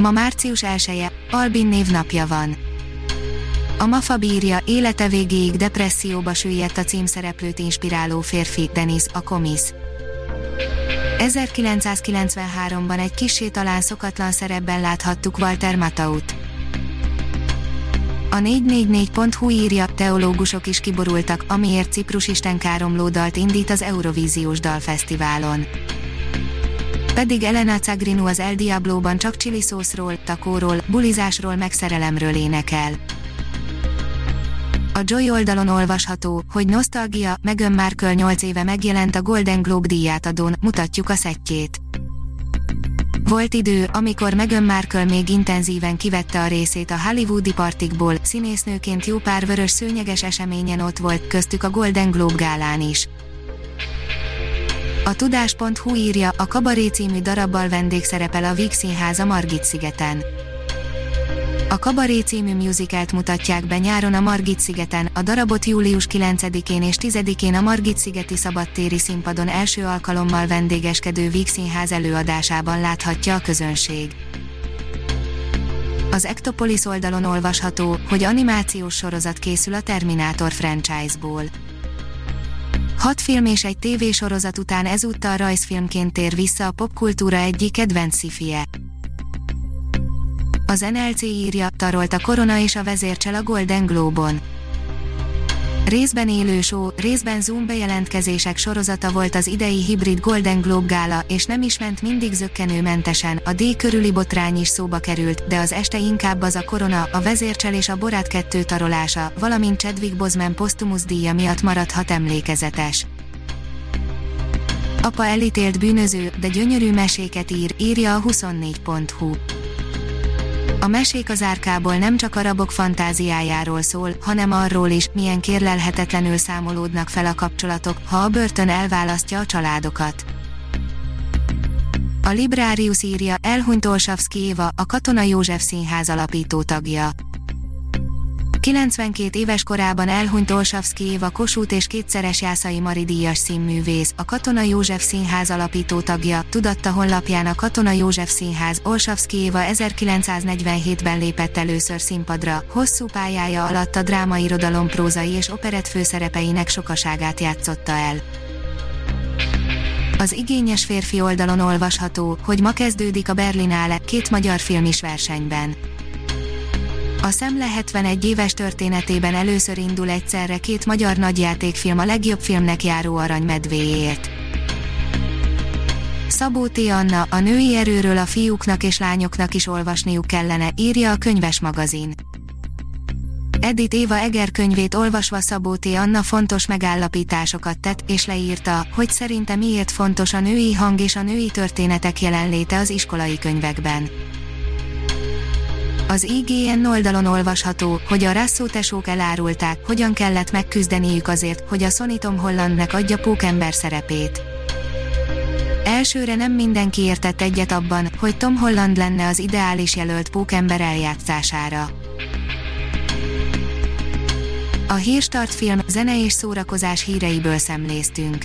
Ma március 1 Albin névnapja van. A Mafa bírja, élete végéig depresszióba süllyedt a címszereplőt inspiráló férfi, Denis, a komisz. 1993-ban egy kissé talán szokatlan szerepben láthattuk Walter Mataut. A 444.hu írja, teológusok is kiborultak, amiért Ciprus Isten káromló dalt indít az Eurovíziós Dalfesztiválon pedig Elena Cagrinu az El Diablo-ban csak chili szószról, takóról, bulizásról meg szerelemről énekel. A Joy oldalon olvasható, hogy Nostalgia, Meghan Markle 8 éve megjelent a Golden Globe díjátadón, mutatjuk a szettjét. Volt idő, amikor Meghan Markle még intenzíven kivette a részét a hollywoodi partikból, színésznőként jó pár vörös szőnyeges eseményen ott volt, köztük a Golden Globe gálán is. A tudás.hu írja, a Kabaré című darabbal vendégszerepel a Víg Színház a Margit szigeten. A Kabaré című musicalt mutatják be nyáron a Margit szigeten, a darabot július 9-én és 10-én a Margit szigeti szabadtéri színpadon első alkalommal vendégeskedő Víg Színház előadásában láthatja a közönség. Az Ektopolis oldalon olvasható, hogy animációs sorozat készül a Terminátor franchise-ból. Hat film és egy tévésorozat után ezúttal rajzfilmként tér vissza a popkultúra egyik kedvenc szifie. Az NLC írja, tarolt a korona és a vezércsel a Golden Globe-on. Részben élő show, részben Zoom bejelentkezések sorozata volt az idei hibrid Golden Globe gála, és nem is ment mindig zöggenőmentesen, a D körüli botrány is szóba került, de az este inkább az a korona, a vezércsel és a borát kettő tarolása, valamint Chadwick Boseman posztumusz díja miatt maradhat emlékezetes. Apa elítélt bűnöző, de gyönyörű meséket ír, írja a 24.hu. A mesék az árkából nem csak a rabok fantáziájáról szól, hanem arról is, milyen kérlelhetetlenül számolódnak fel a kapcsolatok, ha a börtön elválasztja a családokat. A Librarius írja, elhunyt Olsavszki Éva, a Katona József Színház alapító tagja. 92 éves korában elhunyt Olsavszki Éva Kossuth és kétszeres Jászai Mari díjas színművész, a Katona József Színház alapító tagja, tudatta honlapján a Katona József Színház, Olsavszki Éva 1947-ben lépett először színpadra, hosszú pályája alatt a drámairodalom prózai és operett főszerepeinek sokaságát játszotta el. Az igényes férfi oldalon olvasható, hogy ma kezdődik a Berlinale két magyar film is versenyben. A Szemle 71 éves történetében először indul egyszerre két magyar nagyjátékfilm a legjobb filmnek járó arany medvéért. Szabó T. Anna, a női erőről a fiúknak és lányoknak is olvasniuk kellene, írja a könyves magazin. Edith Éva Eger könyvét olvasva Szabó T. Anna fontos megállapításokat tett, és leírta, hogy szerinte miért fontos a női hang és a női történetek jelenléte az iskolai könyvekben. Az IGN oldalon olvasható, hogy a Rasszó tesók elárulták, hogyan kellett megküzdeniük azért, hogy a Sony Tom Hollandnek adja pókember szerepét. Elsőre nem mindenki értett egyet abban, hogy Tom Holland lenne az ideális jelölt pókember eljátszására. A Hírstart film, zene és szórakozás híreiből szemléztünk.